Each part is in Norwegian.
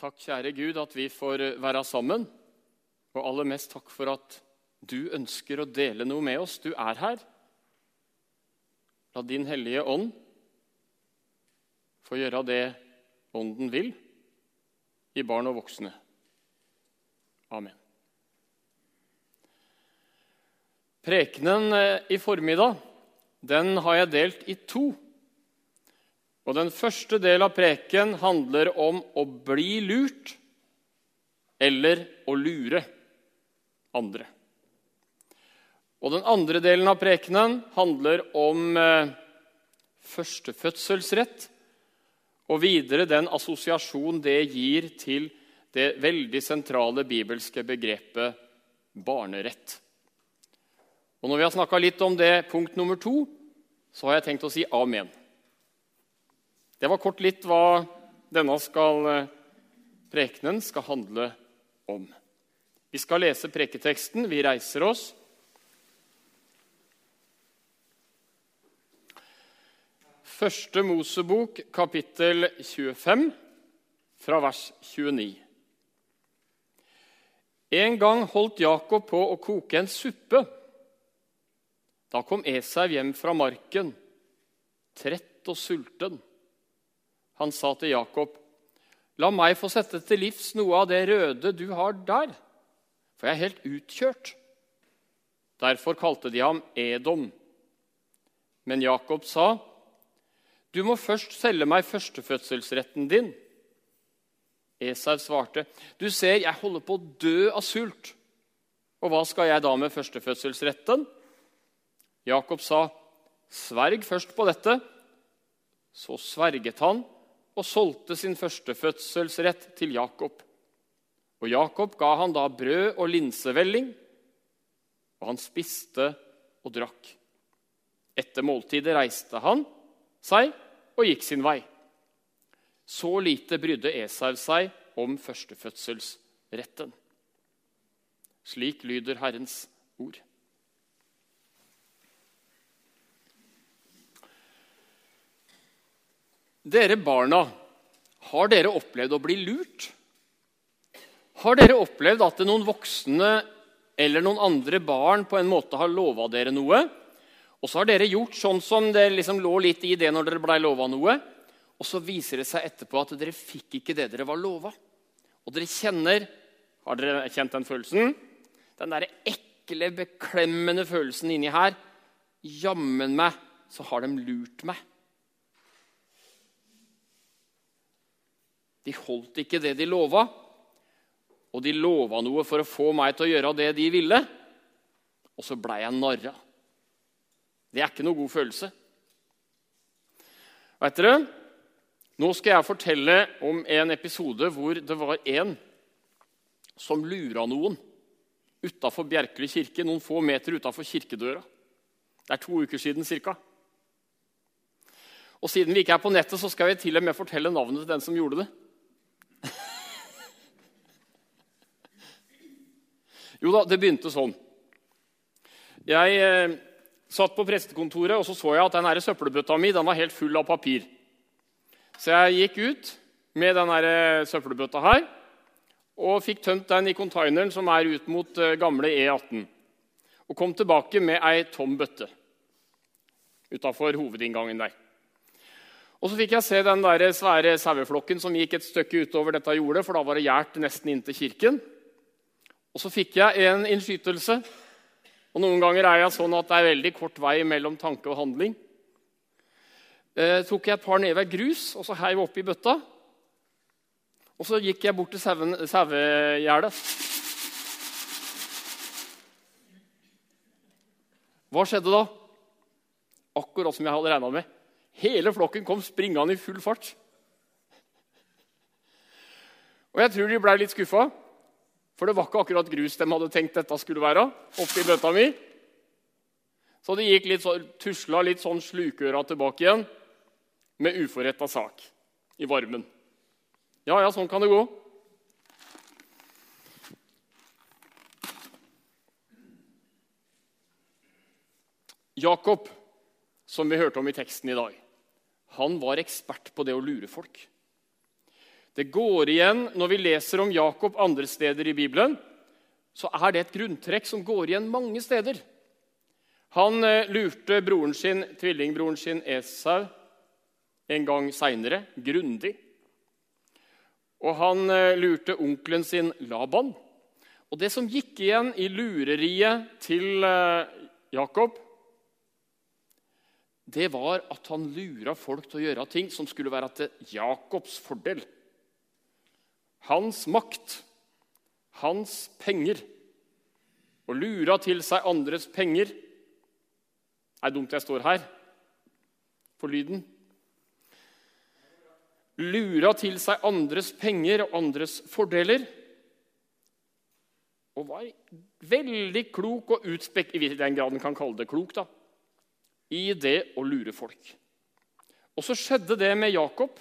Takk, kjære Gud, at vi får være sammen. Og aller mest takk for at du ønsker å dele noe med oss. Du er her. La din Hellige Ånd få gjøre det Ånden vil i barn og voksne. Amen. Prekenen eh, i formiddag den har jeg delt i to. Og Den første del av preken handler om å bli lurt eller å lure andre. Og Den andre delen av prekenen handler om eh, førstefødselsrett og videre den assosiasjon det gir til det veldig sentrale bibelske begrepet barnerett. Og Når vi har snakka litt om det punkt nummer to, så har jeg tenkt å si amen. Det var kort litt hva denne skal, eh, prekenen skal handle om. Vi skal lese preketeksten. Vi reiser oss. Første Mosebok, kapittel 25, fra vers 29. En gang holdt Jakob på å koke en suppe. Da kom Esau hjem fra marken, trett og sulten. Han sa til Jakob, 'La meg få sette til livs noe av det røde du har der, for jeg er helt utkjørt.' Derfor kalte de ham Edom. Men Jakob sa, 'Du må først selge meg førstefødselsretten din.' Esau svarte, 'Du ser, jeg holder på å dø av sult.' 'Og hva skal jeg da med førstefødselsretten?' Jakob sa, 'Sverg først på dette.' Så sverget han og solgte sin førstefødselsrett til Jakob. Og Jakob ga han da brød og linsevelling, og han spiste og drakk. Etter måltidet reiste han seg og gikk sin vei. Så lite brydde Esau seg om førstefødselsretten. Slik lyder Herrens ord. Dere barna, har dere opplevd å bli lurt? Har dere opplevd at noen voksne eller noen andre barn på en måte har lova dere noe, og så har dere gjort sånn som det liksom lå litt i det når dere blei lova noe, og så viser det seg etterpå at dere fikk ikke det dere var lova. Og dere kjenner Har dere kjent den følelsen? Den derre ekle, beklemmende følelsen inni her. Jammen meg så har de lurt meg. De holdt ikke det de lova, og de lova noe for å få meg til å gjøre det de ville. Og så blei jeg narra. Det er ikke noe god følelse. Vet dere, Nå skal jeg fortelle om en episode hvor det var en som lura noen utafor Bjerkeli kirke, noen få meter utafor kirkedøra. Det er to uker siden ca. Og siden vi ikke er på nettet, så skal vi til og med fortelle navnet til den som gjorde det. Jo da, det begynte sånn. Jeg eh, satt på prestekontoret og så så jeg at den søppelbøtta mi den var helt full av papir. Så jeg gikk ut med den eh, søppelbøtta her og fikk tømt den i containeren som er ut mot eh, gamle E18. Og kom tilbake med ei tom bøtte utafor hovedinngangen der. Og så fikk jeg se den der svære saueflokken som gikk et stykke utover dette jordet, for da var det gjært nesten inntil kirken. Og så fikk jeg en innskytelse. Og noen ganger er jeg sånn at det er veldig kort vei mellom tanke og handling. Eh, tok jeg et par never grus og så heiv oppi bøtta. Og så gikk jeg bort til sauegjerdet. Hva skjedde da? Akkurat som jeg hadde regna med. Hele flokken kom springende i full fart. Og jeg tror de blei litt skuffa. For det var ikke akkurat grus de hadde tenkt dette skulle være. oppi bøtta mi. Så de gikk litt så, tusla litt sånn slukøra tilbake igjen med uforretta sak i varmen. Ja, ja, sånn kan det gå. Jakob, som vi hørte om i teksten i dag, han var ekspert på det å lure folk. Det går igjen når vi leser om Jakob andre steder i Bibelen. Så er det et grunntrekk som går igjen mange steder. Han eh, lurte broren sin, tvillingbroren sin Esau en gang seinere grundig. Og han eh, lurte onkelen sin Laban. Og det som gikk igjen i lureriet til eh, Jakob, det var at han lura folk til å gjøre ting som skulle være til Jakobs fordel. Hans makt, hans penger. Og lura til seg andres penger. Det er dumt jeg står her for lyden. Lura til seg andres penger og andres fordeler. Og var veldig klok og utspekk, i den grad en kan kalle det klok, da, i det å lure folk. Og så skjedde det med Jakob,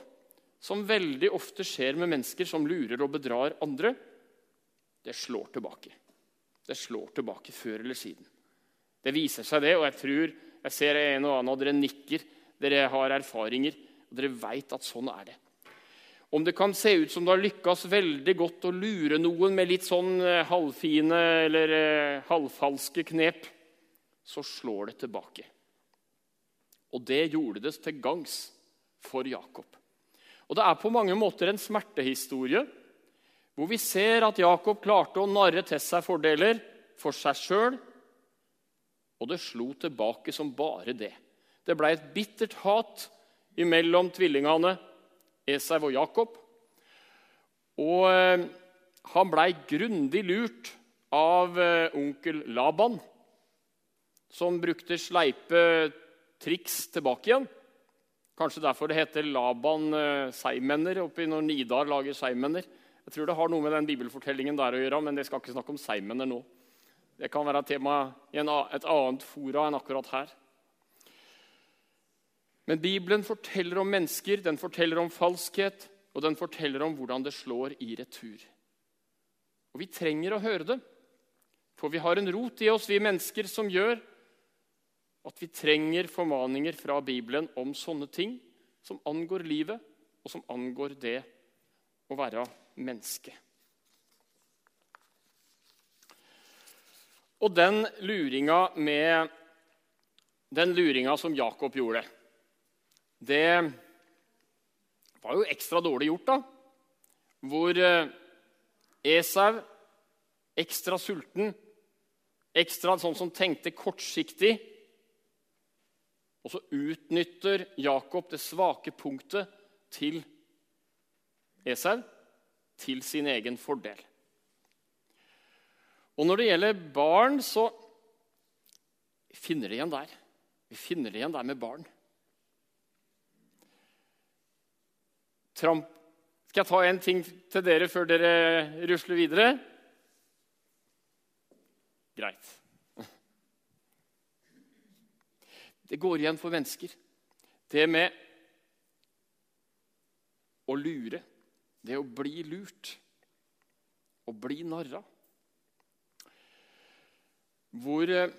som veldig ofte skjer med mennesker som lurer og bedrar andre. Det slår tilbake. Det slår tilbake før eller siden. Det viser seg, det, og jeg tror jeg ser en og annen av dere nikker. Dere har erfaringer, og dere veit at sånn er det. Om det kan se ut som du har lykkes veldig godt å lure noen med litt sånn eh, halvfine eller eh, halvfalske knep, så slår det tilbake. Og det gjorde det til gangs for Jakob. Og Det er på mange måter en smertehistorie hvor vi ser at Jakob klarte å narre til seg fordeler for seg sjøl, og det slo tilbake som bare det. Det blei et bittert hat imellom tvillingene Esau og Jakob. Og eh, han blei grundig lurt av eh, onkel Laban, som brukte sleipe triks tilbake igjen. Kanskje derfor det heter Laban eh, seigmenner oppi når Nidar lager seigmenner. Jeg tror det har noe med den bibelfortellingen der å gjøre, men jeg skal ikke snakke om seigmenner nå. Det kan være tema i et annet fora enn akkurat her. Men Bibelen forteller om mennesker, den forteller om falskhet, og den forteller om hvordan det slår i retur. Og Vi trenger å høre det, for vi har en rot i oss, vi mennesker, som gjør at vi trenger formaninger fra Bibelen om sånne ting som angår livet, og som angår det å være menneske. Og den luringa med Den luringa som Jakob gjorde det var jo ekstra dårlig gjort, da. Hvor eh, Esau, ekstra sulten, ekstra sånn som tenkte kortsiktig Og så utnytter Jakob det svake punktet til Esau til sin egen fordel. Og når det gjelder barn, så finner det igjen der. Vi finner det igjen der med barn. Tramp. Skal jeg ta en ting til dere før dere rusler videre? Greit. Det går igjen for mennesker. Det med å lure, det å bli lurt, å bli narra. Hvor eh,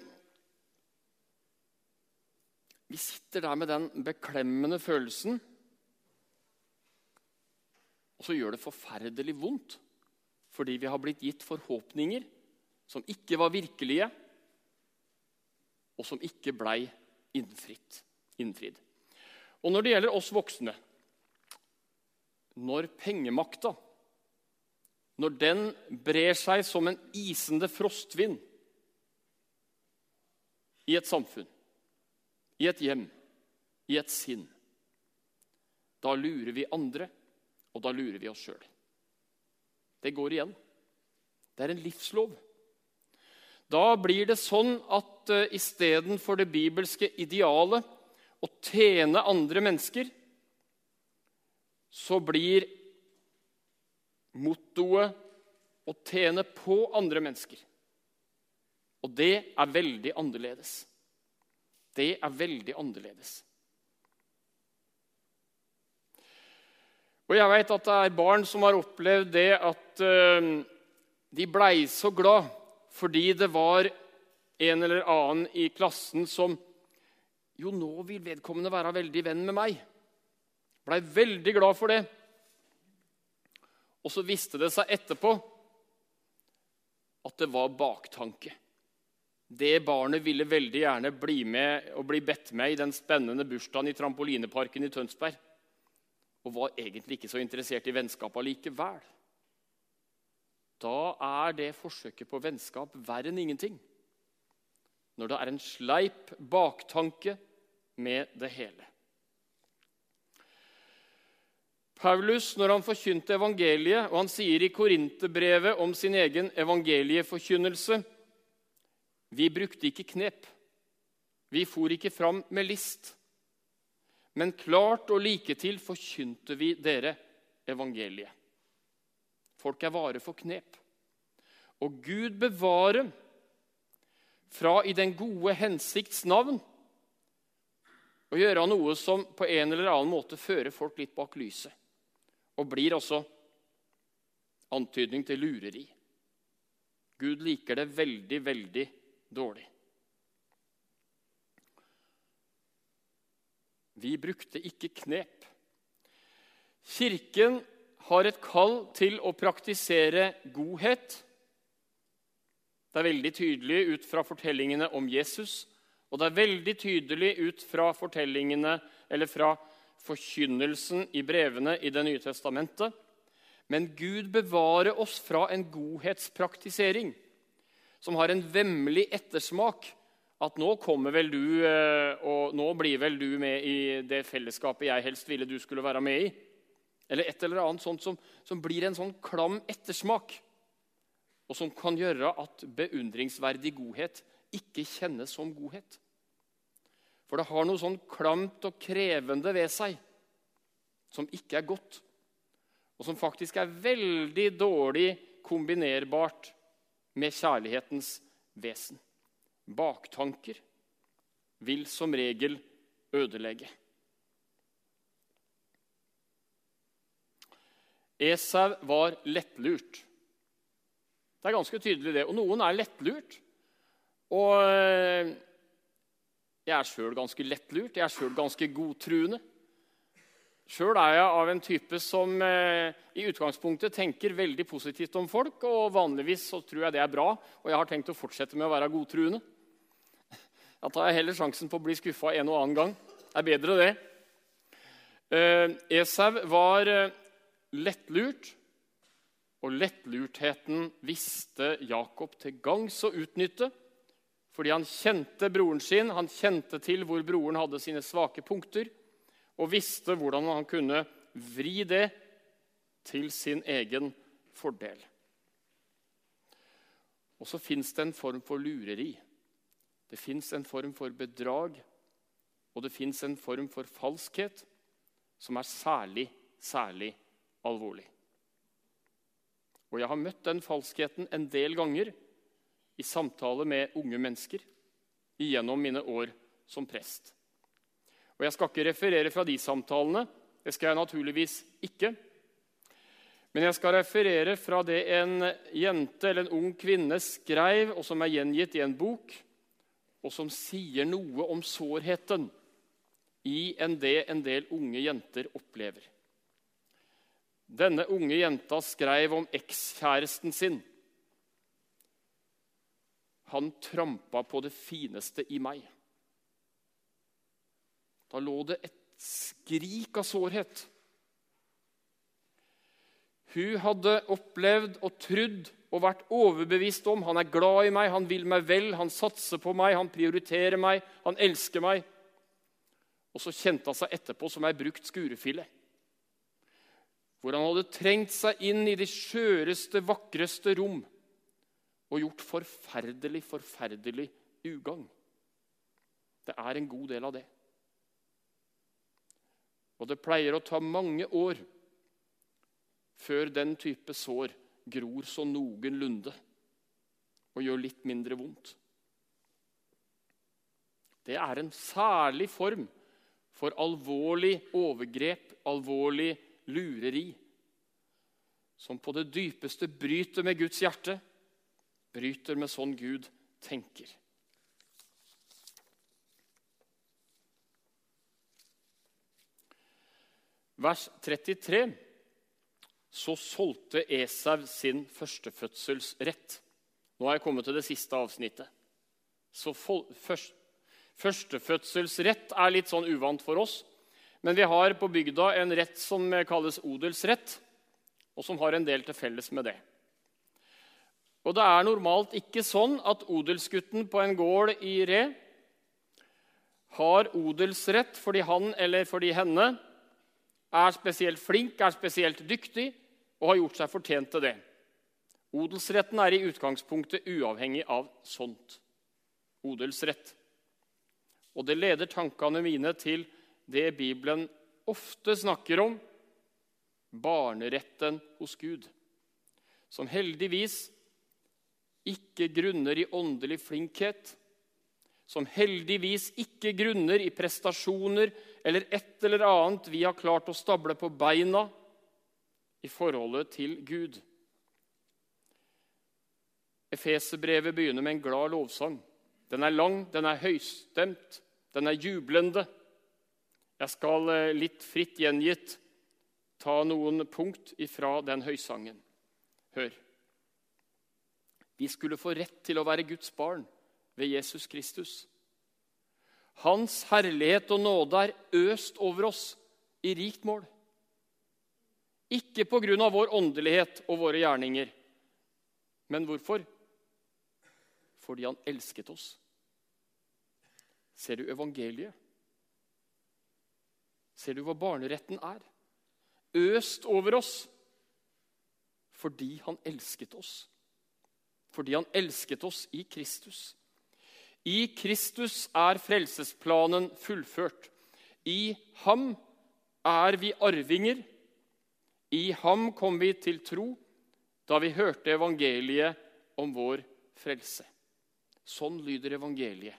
vi sitter der med den beklemmende følelsen og så gjør det forferdelig vondt fordi vi har blitt gitt forhåpninger som ikke var virkelige, og som ikke blei innfridd. Og når det gjelder oss voksne Når pengemakta når den brer seg som en isende frostvind i et samfunn, i et hjem, i et sinn, da lurer vi andre og da lurer vi oss sjøl. Det går igjen. Det er en livslov. Da blir det sånn at uh, istedenfor det bibelske idealet å tjene andre mennesker, så blir mottoet å tjene på andre mennesker. Og det er veldig annerledes. Det er veldig annerledes. Og jeg vet at det er barn som har opplevd det at uh, de blei så glad fordi det var en eller annen i klassen som Jo, nå vil vedkommende være veldig venn med meg. Blei veldig glad for det. Og så viste det seg etterpå at det var baktanke. Det barnet ville veldig gjerne bli med og bli bedt med i den spennende bursdagen i trampolineparken i Tønsberg. Og var egentlig ikke så interessert i vennskap allikevel. Da er det forsøket på vennskap verre enn ingenting. Når det er en sleip baktanke med det hele. Paulus, når han forkynte evangeliet, og han sier i Korinterbrevet om sin egen evangelieforkynnelse Vi brukte ikke knep. Vi for ikke fram med list. Men klart og like til forkynte vi dere evangeliet. Folk er vare for knep. Og Gud bevare fra i den gode hensikts navn å gjøre noe som på en eller annen måte fører folk litt bak lyset og blir også antydning til lureri. Gud liker det veldig, veldig dårlig. Vi brukte ikke knep. Kirken har et kall til å praktisere godhet. Det er veldig tydelig ut fra fortellingene om Jesus, og det er veldig tydelig ut fra fortellingene, eller fra forkynnelsen i brevene i Det nye testamentet. Men Gud bevarer oss fra en godhetspraktisering som har en vemmelig ettersmak. At nå kommer vel du, eh, og nå blir vel du med i det fellesskapet jeg helst ville du skulle være med i. Eller et eller annet sånt som, som blir en sånn klam ettersmak. Og som kan gjøre at beundringsverdig godhet ikke kjennes som godhet. For det har noe sånn klamt og krevende ved seg som ikke er godt, og som faktisk er veldig dårlig kombinerbart med kjærlighetens vesen. Baktanker vil som regel ødelegge. Esau var lettlurt. Det er ganske tydelig, det. Og noen er lettlurt. Og eh, jeg er sjøl ganske lettlurt, jeg er sjøl ganske godtruende. Sjøl er jeg av en type som eh, i utgangspunktet tenker veldig positivt om folk. Og vanligvis så tror jeg det er bra, og jeg har tenkt å fortsette med å være godtruende. Da tar jeg heller sjansen på å bli skuffa en og annen gang. Det er bedre, det. Eh, Esau var lettlurt, og lettlurtheten visste Jakob til gangs å utnytte. Fordi han kjente broren sin, han kjente til hvor broren hadde sine svake punkter, og visste hvordan han kunne vri det til sin egen fordel. Og så fins det en form for lureri. Det fins en form for bedrag, og det fins en form for falskhet som er særlig, særlig alvorlig. Og jeg har møtt den falskheten en del ganger i samtale med unge mennesker gjennom mine år som prest. Og Jeg skal ikke referere fra de samtalene. Det skal jeg naturligvis ikke. Men jeg skal referere fra det en jente eller en ung kvinne skrev, og som er gjengitt i en bok, og som sier noe om sårheten i en det en del unge jenter opplever. Denne unge jenta skrev om ekskjæresten sin han trampa på det fineste i meg. Da lå det et skrik av sårhet. Hun hadde opplevd og trodd og vært overbevist om han er glad i meg, han vil meg vel, han satser på meg, han prioriterer meg, han elsker meg. Og så kjente han seg etterpå som ei brukt skurefille. Hvor han hadde trengt seg inn i de skjøreste, vakreste rom og gjort forferdelig, forferdelig ugagn. Det er en god del av det. Og det pleier å ta mange år før den type sår gror så noenlunde og gjør litt mindre vondt. Det er en særlig form for alvorlig overgrep, alvorlig lureri, som på det dypeste bryter med Guds hjerte bryter med sånn Gud tenker. Vers 33 så solgte Esau sin førstefødselsrett. Nå har jeg kommet til det siste avsnittet. Så først, Førstefødselsrett er litt sånn uvant for oss. Men vi har på bygda en rett som kalles odelsrett, og som har en del til felles med det. Og det er normalt ikke sånn at odelsgutten på en gård i Re har odelsrett fordi han eller fordi henne er spesielt flink, er spesielt dyktig og har gjort seg fortjent til det. Odelsretten er i utgangspunktet uavhengig av sånt. Odelsrett. Og det leder tankene mine til det Bibelen ofte snakker om barneretten hos Gud, som heldigvis ikke grunner i åndelig flinkhet, som heldigvis ikke grunner i prestasjoner eller et eller annet vi har klart å stable på beina i forholdet til Gud. Efeserbrevet begynner med en glad lovsang. Den er lang, den er høystemt, den er jublende. Jeg skal eh, litt fritt gjengitt ta noen punkt ifra den høysangen. Hør. Vi skulle få rett til å være Guds barn ved Jesus Kristus. Hans herlighet og nåde er øst over oss i rikt mål. Ikke på grunn av vår åndelighet og våre gjerninger. Men hvorfor? Fordi han elsket oss. Ser du evangeliet? Ser du hva barneretten er? Øst over oss fordi han elsket oss. Fordi han elsket oss i Kristus. I Kristus er frelsesplanen fullført. I ham er vi arvinger. I ham kom vi til tro da vi hørte evangeliet om vår frelse. Sånn lyder evangeliet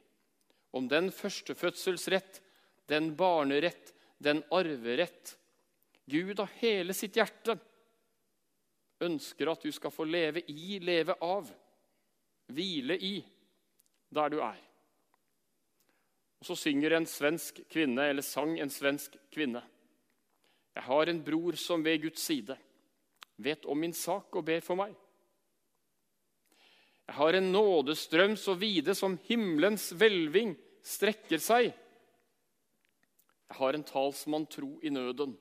om den førstefødselsrett, den barnerett, den arverett. Gud av hele sitt hjerte ønsker at du skal få leve i, leve av, hvile i der du er. Og Så synger en svensk kvinne, eller sang en svensk kvinne. Jeg har en bror som ved Guds side vet om min sak og ber for meg. Jeg har en nådestrøm så vide som himmelens hvelving strekker seg. Jeg har en talsmann tro i nøden.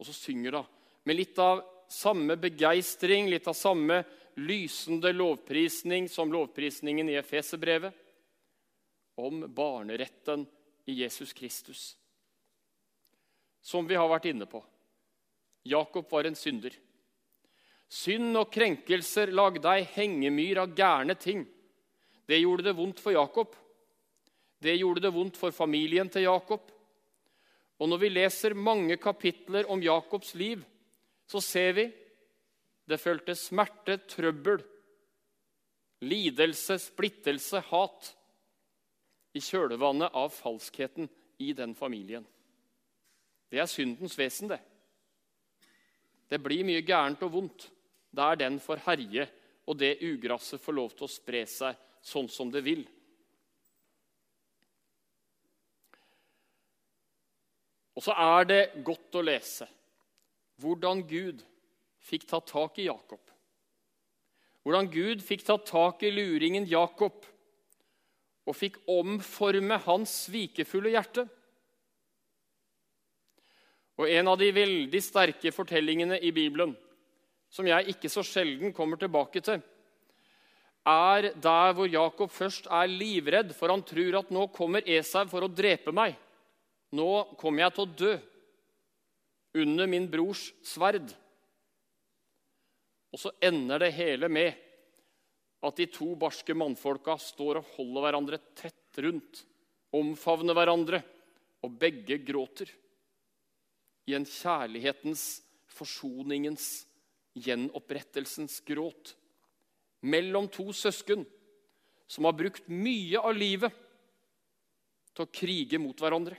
Og så synger hun med litt av samme begeistring, litt av samme lysende lovprisning som lovprisningen i Efeserbrevet, om barneretten i Jesus Kristus. Som vi har vært inne på. Jakob var en synder. Synd og krenkelser lagde ei hengemyr av gærne ting. Det gjorde det vondt for Jakob. Det gjorde det vondt for familien til Jakob. Og når vi leser mange kapitler om Jakobs liv, så ser vi det følte smerte, trøbbel, lidelse, splittelse, hat i kjølvannet av falskheten i den familien. Det er syndens vesen, det. Det blir mye gærent og vondt der den får herje, og det ugraset får lov til å spre seg sånn som det vil. Og så er det godt å lese hvordan Gud fikk ta tak i Jakob. Hvordan Gud fikk ta tak i luringen Jakob og fikk omforme hans svikefulle hjerte. Og En av de veldig sterke fortellingene i Bibelen som jeg ikke så sjelden kommer tilbake til, er der hvor Jakob først er livredd, for han tror at nå kommer Esau for å drepe meg. Nå kommer jeg til å dø under min brors sverd. Og så ender det hele med at de to barske mannfolka står og holder hverandre tett rundt, omfavner hverandre, og begge gråter. I en kjærlighetens, forsoningens gjenopprettelsens gråt mellom to søsken som har brukt mye av livet til å krige mot hverandre.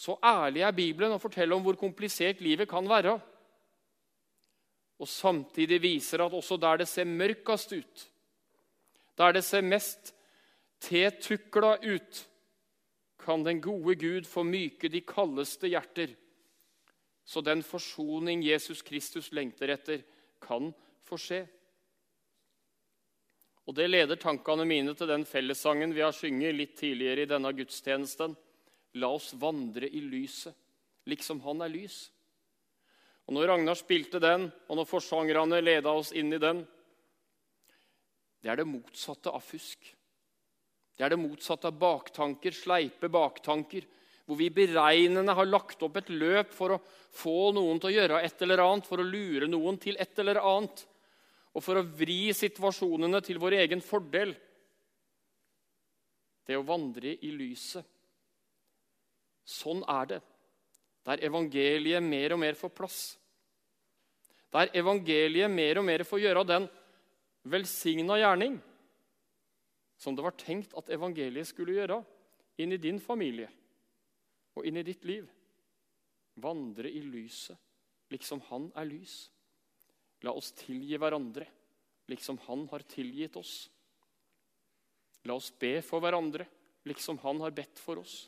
Så ærlig er Bibelen å fortelle om hvor komplisert livet kan være. Og samtidig viser at også der det ser mørkest ut, der det ser mest tetukla ut, kan den gode Gud få myke de kaldeste hjerter så den forsoning Jesus Kristus lengter etter, kan få skje. Og Det leder tankene mine til den fellessangen vi har synget litt tidligere i denne gudstjenesten. La oss vandre i lyset, liksom Han er lys. Og Når Ragnar spilte den, og når forsangerne leda oss inn i den Det er det motsatte av fusk. Det er det motsatte av baktanker, sleipe baktanker, hvor vi beregnende har lagt opp et løp for å få noen til å gjøre et eller annet, for å lure noen til et eller annet, og for å vri situasjonene til vår egen fordel. Det å vandre i lyset. Sånn er det. Der evangeliet mer og mer får plass. Der evangeliet mer og mer får gjøre den velsigna gjerning som det var tenkt at evangeliet skulle gjøre, inn i din familie og inn i ditt liv. Vandre i lyset, liksom Han er lys. La oss tilgi hverandre, liksom Han har tilgitt oss. La oss be for hverandre, liksom Han har bedt for oss.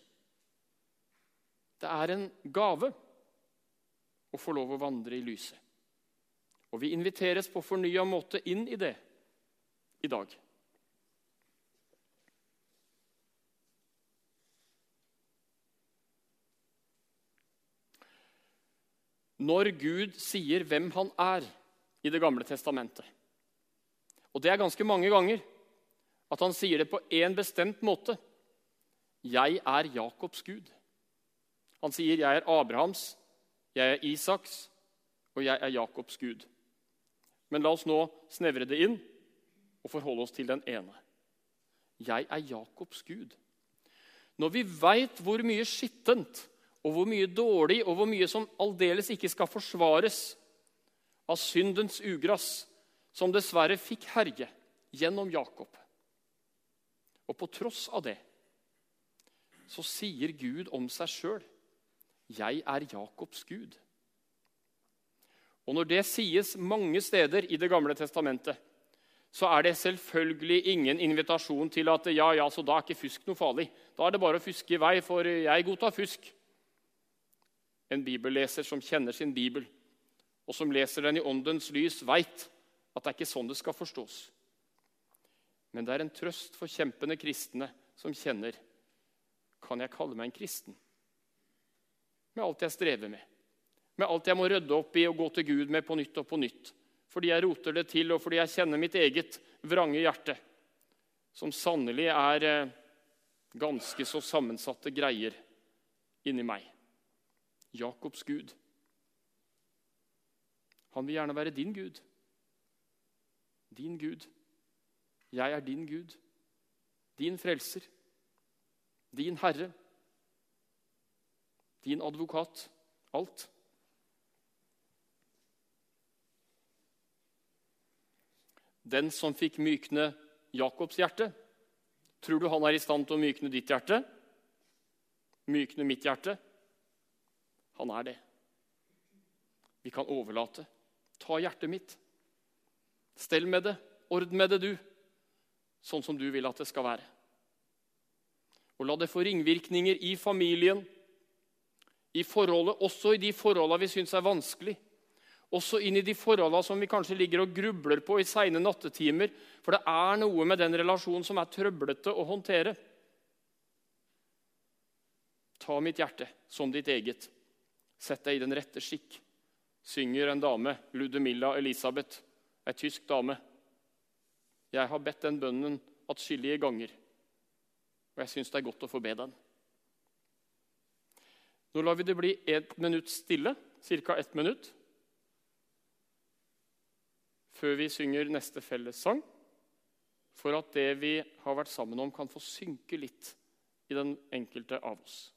Det er en gave å få lov å vandre i lyset. Og vi inviteres på fornya måte inn i det i dag. når Gud sier hvem han er i Det gamle testamentet. Og det er ganske mange ganger at han sier det på én bestemt måte. Jeg er Jakobs Gud. Han sier, 'Jeg er Abrahams, jeg er Isaks, og jeg er Jakobs Gud'. Men la oss nå snevre det inn og forholde oss til den ene. Jeg er Jakobs Gud. Når vi veit hvor mye skittent og hvor mye dårlig og hvor mye som aldeles ikke skal forsvares av syndens ugress, som dessverre fikk herje gjennom Jakob. Og på tross av det så sier Gud om seg sjøl 'Jeg er Jakobs Gud'. Og Når det sies mange steder i Det gamle testamentet, så er det selvfølgelig ingen invitasjon til at ja, ja, så da er ikke fusk noe farlig. Da er det bare å fuske i vei, for jeg godtar fusk. En bibelleser som kjenner sin bibel, og som leser den i åndens lys, veit at det er ikke sånn det skal forstås. Men det er en trøst for kjempende kristne som kjenner Kan jeg kalle meg en kristen? Med alt jeg strever med, med alt jeg må rydde opp i og gå til Gud med på nytt og på nytt. Fordi jeg roter det til, og fordi jeg kjenner mitt eget vrange hjerte, som sannelig er eh, ganske så sammensatte greier inni meg. Jakobs Gud. Han vil gjerne være din Gud. Din Gud. Jeg er din Gud. Din frelser. Din Herre. Din advokat. Alt. Den som fikk mykne Jakobs hjerte, tror du han er i stand til å mykne ditt hjerte? Mykne mitt hjerte? Han er det. Vi kan overlate. Ta hjertet mitt. Stell med det. Ord med det, du. Sånn som du vil at det skal være. Og la det få ringvirkninger i familien, i forholdet, også i de forholdene vi syns er vanskelig. Også inn i de forholdene som vi kanskje ligger og grubler på i seine nattetimer. For det er noe med den relasjonen som er trøblete å håndtere. Ta mitt hjerte som ditt eget. Sett deg i den rette skikk, synger en dame, Ludemilla Elisabeth, ei tysk dame. Jeg har bedt den bønnen atskillige ganger, og jeg syns det er godt å få be den. Nå lar vi det bli ett minutt stille, ca. ett minutt, før vi synger neste fellessang, for at det vi har vært sammen om, kan få synke litt i den enkelte av oss.